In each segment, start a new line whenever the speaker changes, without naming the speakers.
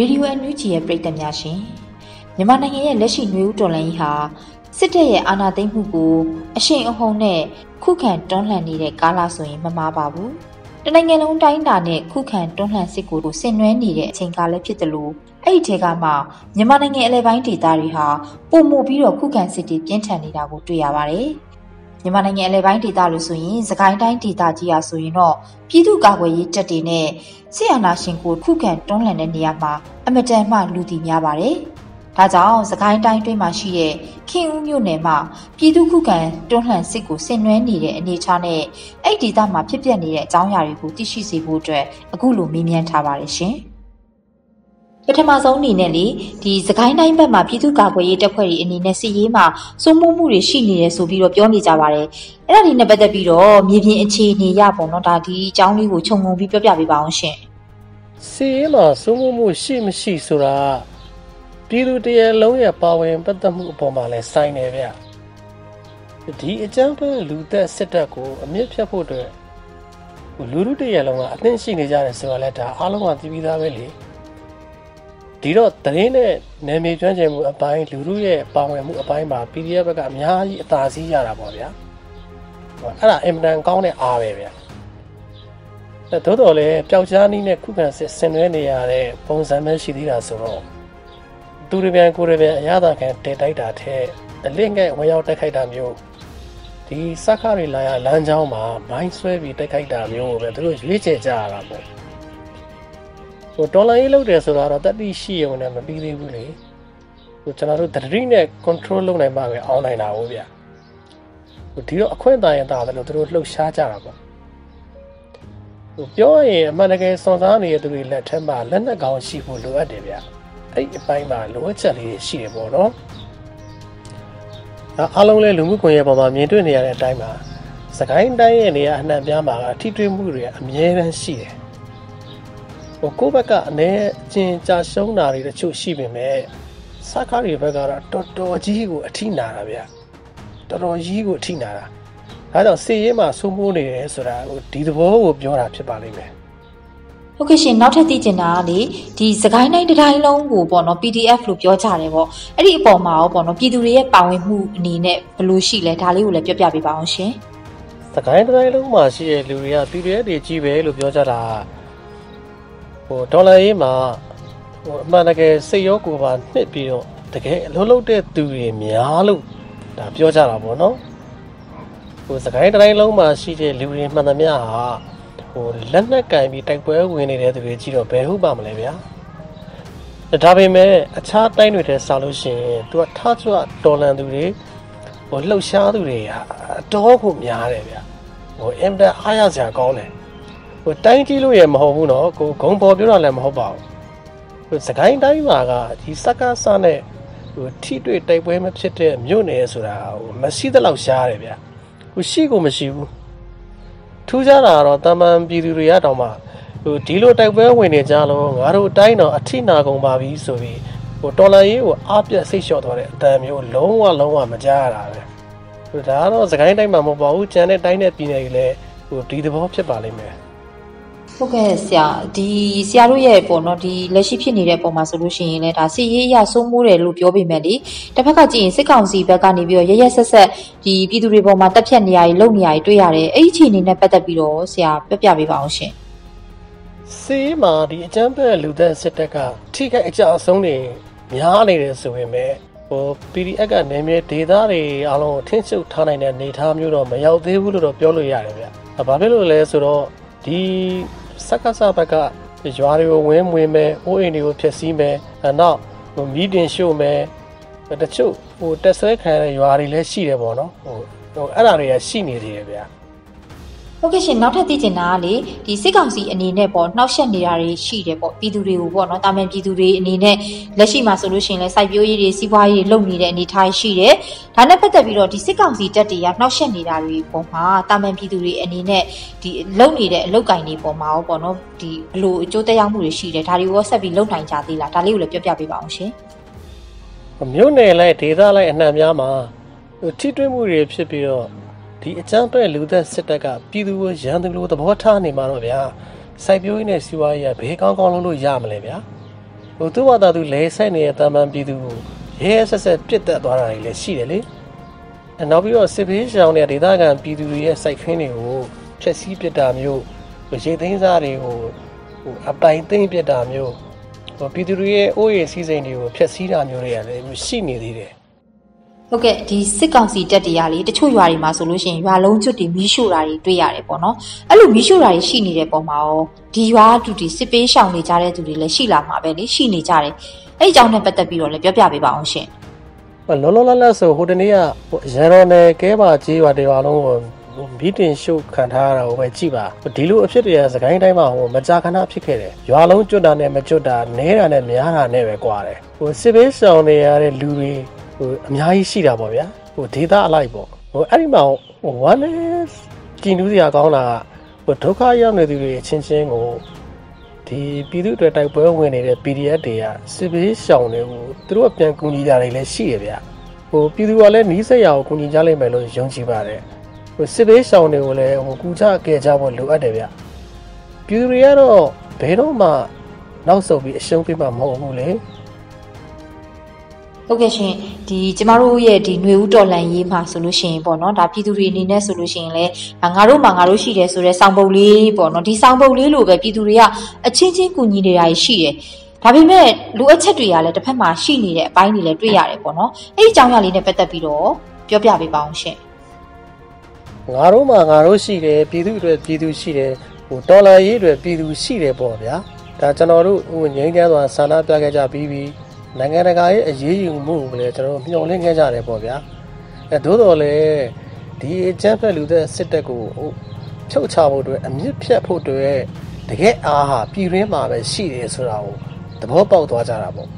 ရေဒီယိုအန်ယူဂျီရဲ့ပရိသတ်များရှင်မြန်မာနိုင်ငံရဲ့လက်ရှိຫນွေဦးတော်လှန်ရေးဟာ စစ်တပ်ရဲ့အာဏာသိမ်းမှုကိုအရှိန်အဟုန်နဲ့ခုခံတွန်းလှန်နေတဲ့ကာလဆိုရင်မမှားပါဘူးတနိုင်ငံလုံးတိုင်းတာနဲ့ခုခံတွန်းလှန်စစ်ကိုဆင်နွှဲနေတဲ့အချိန်ကာလဖြစ်တယ်လို့အဲ့ဒီထဲကမှမြန်မာနိုင်ငံအလဲပိုင်းဒေသတွေဟာပုံမှုပြီးတော့ခုခံစစ်တွေပြင်းထန်နေတာကိုတွေ့ရပါတယ်မြန်မာနိုင်ငံအလဲပိုင်းဒေသလို့ဆိုရင်စကိုင်းတိုင်းဒေသကြီးဟာဆိုရင်တော့ပြည်သူ့ကာကွယ်ရေးတပ်တွေနဲ့ဆီယနာရှင်ကိုခုခံတွန်းလှန်တဲ့နေရာမှာအမတန်မှလူတည်များပါတယ်။ ဒါကြောင့်စကိုင်းတိုင်းတွင်းမှာရှိတဲ့ခင်ဦးမြို့နယ်မှာပြည်သူ့ခုခံတွန်းလှန်စစ်ကိုဆင်နွှဲနေတဲ့အနေအထားနဲ့အဲ့ဒီဒေသမှာဖြစ်ပျက်နေတဲ့အကြောင်းအရာတွေကိုသိရှိစေဖို့အတွက်အခုလိုမေးမြန်းထားပါတယ်ရှင်။ပထမဆုံးအနေနဲ့လေဒီစကိုင်းတိုင်းဘက်မှာပြည်သူ့ကာကွယ်ရေးတပ်ဖွဲ့တွေအနေနဲ့စစ်ရေးမှာစိုးမိုးမှုတွေရှိနေတယ်ဆိုပြီးတော့ပြောနေကြပါတယ်။အဲ့ဒါဒီနဲ့ပတ်သက်ပြီးတော့မြေပြင်အခြေအနေရပေါ့နော်ဒါဒီအကြောင်းလေးကိုခြုံငုံပြီးပြောပြပေးပါအောင်ရှင်။
စီရင်မှာစိုးမိုးမှုရှိမရှိဆိုတာ ပြည်သူတရလုံးရဲ့ပါဝင်ပတ်သက်မှုအပေါ်မှာလဲစိုင်းနေဗျ။ဒီအကြမ်းဖက်လူသက်စစ်တပ်ကိုအမြင့်ဖြတ်ဖို့အတွက်လူလူတရလုံးကအသင့်ရှိနေကြတယ်ဆိုတော့လဲဒါအားလုံးကသိပြီးသားပဲလေ။ဒီတော့တရင်နဲ့နယ်မြေကျွမ်းကျင်မှုအပိုင်းလူလူရဲ့ပါဝင်မှုအပိုင်းမှာ PDF ဘက်ကအများကြီးအသာစီးရတာပေါ့ဗျာအဲ့ဒါအင်မတန်ကောင်းတဲ့အားပဲဗျာအဲသို့တော်လည်းပျောက်ကြားနည်းနဲ့ခုခံစစ်ဆင်နွှဲနေရတဲ့ပုံစံပဲရှိသေးတာဆိုတော့ သူတွေပြန်ကိုယ်တွေပြန်အရသာခံတဲတိုက်တာထဲအလင့်ငယ်ဝင်ရောက်တိုက်ခိုက်တာမျိုးဒီစက္ခတွေလာရလမ်းကြောင်းမှာမိုင်းဆွဲပြီးတိုက်ခိုက်တာမျိုးကိုပဲသူတို့ရွေးချယ်ကြရတာပေါ့ဟိုဒေါ်လာရေးလုပ်တယ်ဆိုတာတော့တတိရှိရုံနဲ့မပြီးသေးဘူးလေဟိုကျွန်တော်တို့တတိနဲ့ control လုပ်နိုင်မှပဲအောင်းနိုင်တာဟုတ်ဗျဟိုဒီတော့အခွင့်အရေးတာတယ်လို့သူတို့လှုပ်ရှားကြတာပေါ့ဟိုပြောရင်အမှန်တကယ်စွန်စားနေတဲ့သူတွေလက်ထက်မှာလက်နက်ကောင်းရှိဖို့လိုအပ်တယ်ဗျ အဲ့ဒီအပိုင်းမှာလိုအပ်ချက်လေးရှိတယ်ပေါ့နော်အားလုံးလည်းလူမှုကွန်ရက်ပေါ်မှာမြင်တွေ့နေရတဲ့အတိုင်းမှာစကိုင်းတိုင်းရဲ့နေရာအနှံ့ပြားမှာအထီးတွေးမှုတွေအမြဲတမ်းရှိတယ်ဟိုကိုယ့်ဘက်ကအနည်းအကျဉ်းကြာရှုံးတာတွေတချို့ရှိပေမဲ့စကားတွေဘက်ကတော့တော်တော်ကြီးကိုအထိနာတာဗျတော်တော်ကြီးကိုအထိနာတာဒါကြောင့်စေရေးမှာစိုးမိုးနေတယ်ဆိုတာဟိုဒီသဘောကိုပြောတာဖြစ်ပါလိမ့်မယ်
ဟုတ်ကဲ့ရှင်နောက်ထပ်သိချင်တာကလေဒီစကိုင်းတိုင်းတိုင်းလုံးကိုပေါ့နော် PDF လို့ပြောကြတယ်ပေါ့အဲ့ဒီအပေါ်မှာရောပေါ့နော်ပြည်သူတွေရဲ့ပါဝင်မှုအနေနဲ့ဘယ်လိုရှိလဲဒါလေးကိုလည်းပြောပြပေးပါအောင်ရှင်
စကိုင်းတိုင်းလုံးမှာရှိတဲ့လူတွေက PDF တွေကြီးပဲလို့ပြောကြတာဟိုဒေါ်လာရေးမှာဟိုအမှန်တကယ်စိတ်ရောကိုယ်ပါနှစ်ပြီးတော့တကယ်အလုံးလုံးတဲ့သူတွေများလို့ဒါပြောကြတာပေါ့နော်ဟိုစကိုင်းတိုင်းလုံးမှာရှိတဲ့လူတွေမှန်သမျှဟာ ဟိုလက်နက်ကင်ပြီးတိုက်ပွဲဝင်နေတဲ့သူတွေကြီးတော့ဘယ်ဟုတ်ပါမလဲဗျာဒါပေမဲ့အခြားတိုင်းတွေတဲ့ဆောက်လို့ရှိရင်သူကထားချွတ်တော်လန်သူတွေဟိုလှုပ်ရှားသူတွေကအတော်ကိုများတယ်ဗျာဟိုအင်တာအားရစရာကောင်းတယ်ဟိုတိုင်းကြီးလို့ရမဟုတ်ဘူးနော်ကိုဂုံပေါ်ပြောတာလည်းမဟုတ်ပါဘူးဟိုစကိုင်းတိုင်းမှာကဒီစက္ကစနဲ့ဟိုထိတွေ့တိုက်ပွဲမဖြစ်တဲ့မြို့နယ်ဆိုတာဟိုမရှိသလောက်ရှားတယ်ဗျဟိုရှိကိုမရှိဘူး ထူးခြားတာကတော့တာမန်ပြည်သူတွေကတောင်မှဟိုဒီလိုတိုက်ပွဲဝင်နေကြလို့ငါတို့တိုင်းတော့အထိနာကုန်ပါပြီဆိုပြီးဟိုတော်လန်ရေးကိုအားပြတ်စိတ်လျှော့သွားတဲ့အတန်မျိုးလုံးဝလုံးဝမကြားရတာပဲဟိုဒါကတော့စကိုင်းတိုင်းမှာမဟုတ်ပါဘူးကျန်တဲ့တိုင်းနဲ့ပြည်နယ်တွေလည်းဟိုဒီသဘောဖြစ်ပါလိမ့်မယ်
ဟုတ်ကဲ့ဆရာဒီဆရာတို့ရဲ့ပေါ့နော်ဒီလက်ရှိဖြစ်နေတဲ့ပုံမှာဆိုလို့ရှိရင်လည်းဒါစီရေးအရစိုးမိုးတယ်လို့ပြောပေမဲ့လေတစ်ဖက်ကကြည့်ရင်စစ်ကောင်စီဘက်ကနေပြီးတော့ရရဆက်ဆက်ဒီပြည်သူတွေပေါ်မှာတက်ဖြတ်နေရည်လုံနေရည်တွေ့ရတယ်အဲ့ဒီအခြေအနေနဲ့ပတ်သက်ပြီးတော့ဆရာပြပြပေးပါအောင်ရှင်
စီးမှာဒီအကြမ်းဖက်လူသက်စစ်တပ်ကထိခိုက်အကြအဆုံးတွေများနေတယ်ဆိုပေမဲ့ဟို PDF ကနေမြေဒေတာတွေအားလုံးထင်းချုပ်ထားနိုင်တဲ့နေသားမျိုးတော့မရောက်သေးဘူးလို့တော့ပြောလို့ရတယ်ဗျ။ဘာဖြစ်လို့လဲဆိုတော့ဒီ စက္ကစဘက်ကရွာတွေကိုဝင်းမွေးမယ်အိုးအိမ်တွေကိုဖျက်ဆီးမယ်နောက်မီးတင်ရှို့မယ်တချို့ဟိုတက်ဆွဲခံရတဲ့ရွာတွေလည်းရှိတယ်ပေါ့နော်ဟိုဟိုအဲ့ဒါတွေကရှိနေသေးတယ်ဗျာ
ဟုတ်ကဲ့ရှင်နောက်ထပ်သိချင်တာကလေဒီစစ်ကောင်စီအနေနဲ့ပေါ့နှောက်ယှက်နေတာတွေရှိတယ်ပေါ့ပြည်သူတွေကိုပေါ့နော်တာမန်ပြည်သူတွေအနေနဲ့လက်ရှိမှာဆိုလို့ရှိရင်လဲစိုက်ပျိုးရေးတွေစီးပွားရေးတွေလုပ်နေတဲ့အနေအထားရှိတယ်ဒါနဲ့ပတ်သက်ပြီးတော့ဒီစစ်ကောင်စီတပ်တွေကနှောက်ယှက်နေတာတွေပုံမှာတာမန်ပြည်သူတွေအနေနဲ့ဒီလုပ်နေတဲ့အလုပ်ကင်တွေပုံမှာရောပေါ့နော်ဒီဘလို့အကျိုးသက်ရောက်မှုတွေရှိတယ်ဒါတွေကိုဆက်ပြီးလုပ်နိုင်ကြသေးလားဒါလေးကိုလည်းပြောပြပေးပါအောင်ရှင်
မြို့နယ်လိုက်ဒေသလိုက်အနှံ့များမှာထိတွေ့မှုတွေဖြစ်ပြီးတော့ ဒီအကြမ်းဖက်လူသက်စစ်တပ်ကပြည်သူကိုရန်သူလိုသဘောထားနေမှာတော့ဗျာစိုက်ပျိုးရေးနဲ့စီးပွားရေးကဘေးကောင်းကောင်းလုပ်လို့ရမလဲဗျာဟိုသူ့ဘာသာသူလဲဆိုင်နေတဲ့တာမန်ပြည်သူကိုရဲရဲဆက်ဆက်ပြစ်တက်သွားတာတွေလည်းရှိတယ်လေအဲနောက်ပြီးတော့စစ်ဘေးရှောင်တဲ့ဒေသခံပြည်သူတွေရဲ့စိုက်ခင်းတွေကိုဖျက်ဆီးပစ်တာမျိုးရေသိမ်းစားတွေကိုဟိုအပိုင်သိမ်းပစ်တာမျိုးဟိုပြည်သူတွေရဲ့အိုးရည်စည်းစိမ်တွေကိုဖျက်ဆီးတာမျိုးတွေကလည်းရှိနေသေးတယ်
ဟုတ်ကဲ့ဒီစစ်ကောင်စီတပ်တရားလေးတချို့ရွာတွေမှာဆိုလို့ရှိရင်ရွာလုံးကျွတ်တွေမီးရှို့တာတွေတွေ့ရတယ်ပေါ့နော်အဲ့လိုမီးရှို့တာတွေရှိနေတဲ့ပုံမှာရောဒီရွာတူတီစစ်ပေးရှောင်နေကြတဲ့သူတွေလည်းရှိလာမှာပဲလေရှိနေကြတယ်အဲ့ဒီအကြောင်းနဲ့ပတ်သက်ပြီးတော့လည်းပြောပြပေးပါအောင်ရှင်
ဟိုလောလောလတ်လတ်ဆိုဟိုတနေ့ကဟိုရန်တော်နယ်ကဲပါကြီးရွာတရွာလုံးကိုမီတင်ရှုပ်ခံထားရတာကိုပဲကြည့်ပါဒီလိုအဖြစ်တွေကစကိုင်းတိုင်းမှာဟိုမကြာခဏဖြစ်ခဲ့တယ်ရွာလုံးကျွတ်တာနဲ့မကျွတ်တာနဲတာနဲ့များတာနဲ့ပဲကွာတယ်ဟိုစစ်ဘေးဆောင်နေရတဲ့လူတွေ ဟိုအများကြီးရှိတာပေါ့ဗျာဟိုဒေသအလိုက်ပေါ့ဟိုအဲ့ဒီမှာဟိုဝမ်းနဲ့ကြည်နူးစရာကောင်းတာကဟိုဒုက္ခရောက်နေသူတွေအချင်းချင်းကိုဒီပြည်သူ့အတွက်တိုက်ပွဲဝင်နေတဲ့ PDF တွေကစစ်ဘေးရှောင်တွေကိုသူတို့ကပြန်ကူညီကြတယ်လည်းရှိရဗျာဟိုပြည်သူကလည်းနီးစက်ရအောင်ကူညီကြလိမ့်မယ်လို့ယုံကြည်ပါတယ်ဟိုစစ်ဘေးရှောင်တွေကိုလည်းဟိုကူချကဲကြဖို့လိုအပ်တယ်ဗျပြည်သူတွေကတော့ဘယ်တော့မှနောက်ဆုတ်ပြီးအရှုံးပေးမှာမဟုတ်ဘူးလေ
ဟုတ်ကဲ့ရှင်ဒီကျမတို့ရဲ့ဒီຫນွေဦးတော်လန်ရေးမှာဆိုလို့ရှိရင်ပေါ့နော်ဒါပြည်သူတွေအနေနဲ့ဆိုလို့ရှိရင်လည်းငါတို့မှငါတို့ရှိတယ်ဆိုတဲ့စောင်းပုတ်လေးပေါ့နော်ဒီစောင်းပုတ်လေးလိုပဲပြည်သူတွေကအချင်းချင်းကူညီနေတာရှိတယ်ဒါပေမဲ့လူအပ်ချက်တွေကလည်းတစ်ဖက်မှာရှိနေတဲ့အပိုင်းတွေလည်းတွေ့ရတယ်ပေါ့နော်အဲ့ဒီအကြောင်းအရာလေးနဲ့ပတ်သက်ပြီးတော့ပြောပြပေးပါအောင်ရှင်
ငါတို့မှငါတို့ရှိတယ်ပြည်သူတွေပြည်သူရှိတယ်ဟိုဒေါ်လာရေးတွေပြည်သူရှိတယ်ပေါ့ဗျာဒါကျွန်တော်တို့ဟိုငိမ့်ချမ်းစွာဆန္ဒပြခဲ့ကြပြီးပြီး နိုင်ငံတကာရဲ့အရေးယူမှုကိုလည်းကျွန်တော်တို့မျှော်လင့်ခဲ့ကြတယ်ပေါ့ဗျာအဲသို့တော်လည်းဒီအကြမ်းဖက်လူသက်စစ်တပ်ကိုဟိုဖြုတ်ချဖို့အတွက်အမြင့်ဖြတ်ဖို့အတွက်တကယ်အားဟာပြည်ရင်းမှာပဲရှိတယ်ဆိုတာကိုသဘောပေါက်သွားကြတာပေါ့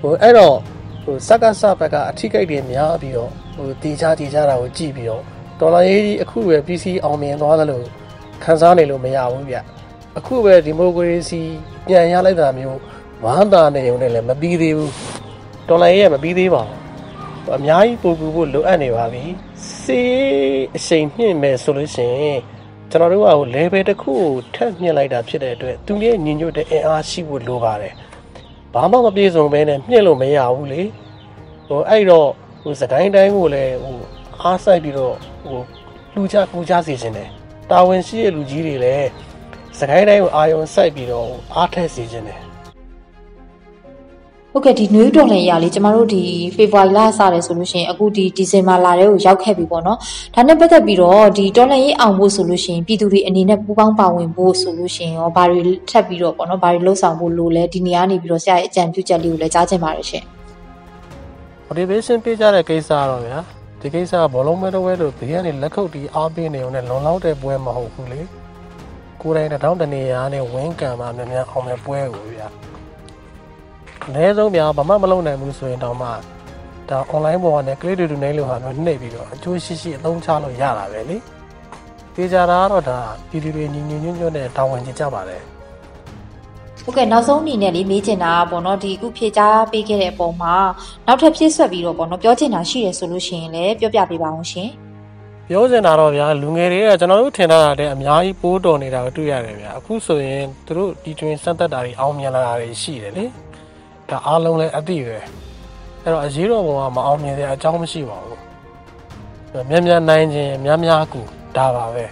ဟိုအဲ့တော့ဟိုစက္ကစဘက်ကအထိကိတ်တွေများပြီးတော့ဟိုတီချာတီချာတာကိုကြည့်ပြီးတော့ဒေါ်လာရေးကြီးအခုပဲ PC အောင်မြင်သွားသလိုခန်းစားနေလို့မရဘူးဗျအခုပဲဒီမိုကရေစီပြန်ရလိုက်တာမျိုး ဝမ်းသာနေုံနဲ့လည်းမပြီးသေးဘူးဒေါ်လာရေးကမပြီးသေးပါဘူးအများကြီးပို့ကူဖို့လိုအပ်နေပါပြီစေးအချိန်နှင့်မယ်ဆိုလို့ရှိရင်ကျွန်တော်တို့ကဟို level တစ်ခုကိုထပ်မြင့်လိုက်တာဖြစ်တဲ့အတွက်သူရဲ့ညီညွတ်တဲ့အင်အားရှိဖို့လိုပါတယ်ဘာမှမပြေစုံဘဲနဲ့မြင့်လို့မရဘူးလေဟိုအဲ့တော့ဟိုစကိုင်းတိုင်းကိုလည်းဟိုအားဆိုင်ပြီးတော့ဟိုလူချကူချစေခြင်းတယ်တာဝန်ရှိတဲ့လူကြီးတွေလည်းစကိုင်းတိုင်းကိုအာယုံစိုက်ပြီးတော့အားထက်စေခြင်းတယ်
ဟုတ်ကဲ့ဒီနွေဦးတော်လန်ရာလေးကျမတို့ဒီဖေဖော်ဝါရီလစတယ်ဆိုလို့ရှိရင်အခုဒီဒီဇင်ဘာလထဲကိုရောက်ခဲ့ပြီပေါ့နော်ဒါနဲ့ပတ်သက်ပြီးတော့ဒီတော်လန်ရေးအောင်ဖို့ဆိုလို့ရှိရင်ပြည်သူတွေအနေနဲ့ပူးပေါင်းပါဝင်ဖို့ဆိုလို့ရှိရင်ရောဘာတွေထပ်ပြီးတော့ပေါ့နော်ဘာတွေလှုပ်ဆောင်ဖို့လိုလဲဒီနေရာနေပြီးတော့ဆရာရဲ့အကြံပြုချက်လေးကိုလည်းကြားချင်ပါတယ်ရှင်
motivation ပေးကြတဲ့ကိစ္စတော့ဗျာဒီကိစ္စကဘောလုံးမဲတော့ဝဲလို့ဘေးကနေလက်ခုပ်တီးအားပေးနေုံနဲ့လုံလောက်တဲ့ပွဲမဟုတ်ဘူးလေကိုယ်တိုင်တစ်ထောင်တနေရာနဲ့ဝင်းကံမှာများများအောင်မဲ့ပွဲကိုဗျာ အနည်းဆုံးဗျာဘာမှမလုပ်နိုင်ဘူးဆိုရင်တော့မှဒါ online ပေါ်ကနေ click to donate လို့ဟာမျိုးနှိပ်ပြီးတော့အကျိုးရှိရှိအသုံးချလို့ရတာပဲလေပြေကြတာကတော့ဒါပြည်သူတွေညီညီညွတ်ညွတ်နဲ့တာဝန်ကျကြပါတယ်
ဟုတ်ကဲ့နောက်ဆုံးအနေနဲ့လေးမေးချင်တာကပေါ့နော်ဒီအခုဖြေကြားပေးခဲ့တဲ့အပေါ်မှာနောက်ထပ်ဖြည့်ဆွက်ပြီးတော့ပေါ့နော်ပြောချင်တာရှိတယ်ဆိုလို့ရှိရင်လည်းပြောပြပေးပါအောင်ရှင်
ပြောစင်တာတော့ဗျာလူငယ်တွေကကျွန်တော်တို့ထင်ထားတာတဲ့အများကြီးပိုးတော်နေတာကိုတွေ့ရတယ်ဗျာအခုဆိုရင်သူတို့ဒီတွင်စက်သက်တာတွေအောင်မြင်လာတာတွေရှိတယ်လေ ဒါအားလုံးလည်းအသိပဲအဲ့တော့အရေးတော်ပုံကမအောင်မြင်တဲ့အကြောင်းမရှိပါဘူးမြန်မြန်နိုင်ခြင်းများများကူဒါပါပဲ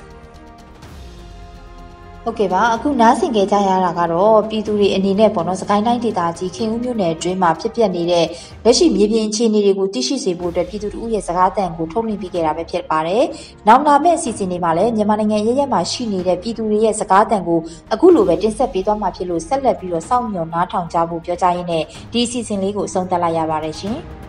ဟုတ်ကဲ့ပါအခုနားဆင်ကြကြရတာကတော့ပြည်သူတွေအနေနဲ့ပေါ့နော်စကိုင်းတိုင်းဒေသကြီးခင်ဦးမြို့နယ်အတွင်းမှာဖြစ်ပျက်နေတဲ့လက်ရှိမြေပြင်အခြေအနေတွေကိုသိရှိစေဖို့အတွက်ပြည်သူတို့ရဲ့စကားသံကိုထုတ်လွှင့်ပေးခဲ့တာပဲဖြစ်ပါတယ်။နောက်လာမယ့်အစီအစဉ်တွေမှာလည်းမြန်မာနိုင်ငံရဲရဲမှာရှိနေတဲ့ပြည်သူတွေရဲ့စကားသံကိုအခုလိုပဲတင်ဆက်ပေးသွားမှာဖြစ်လို့ဆက်လက်ပြီးတော့စောင့်မျှော်နားထောင်ကြဖို့ပြောကြရင်းနဲ့ဒီအစီအစဉ်လေးကိုအဆုံးသတ်လိုက်ရပါတယ်ရှင်။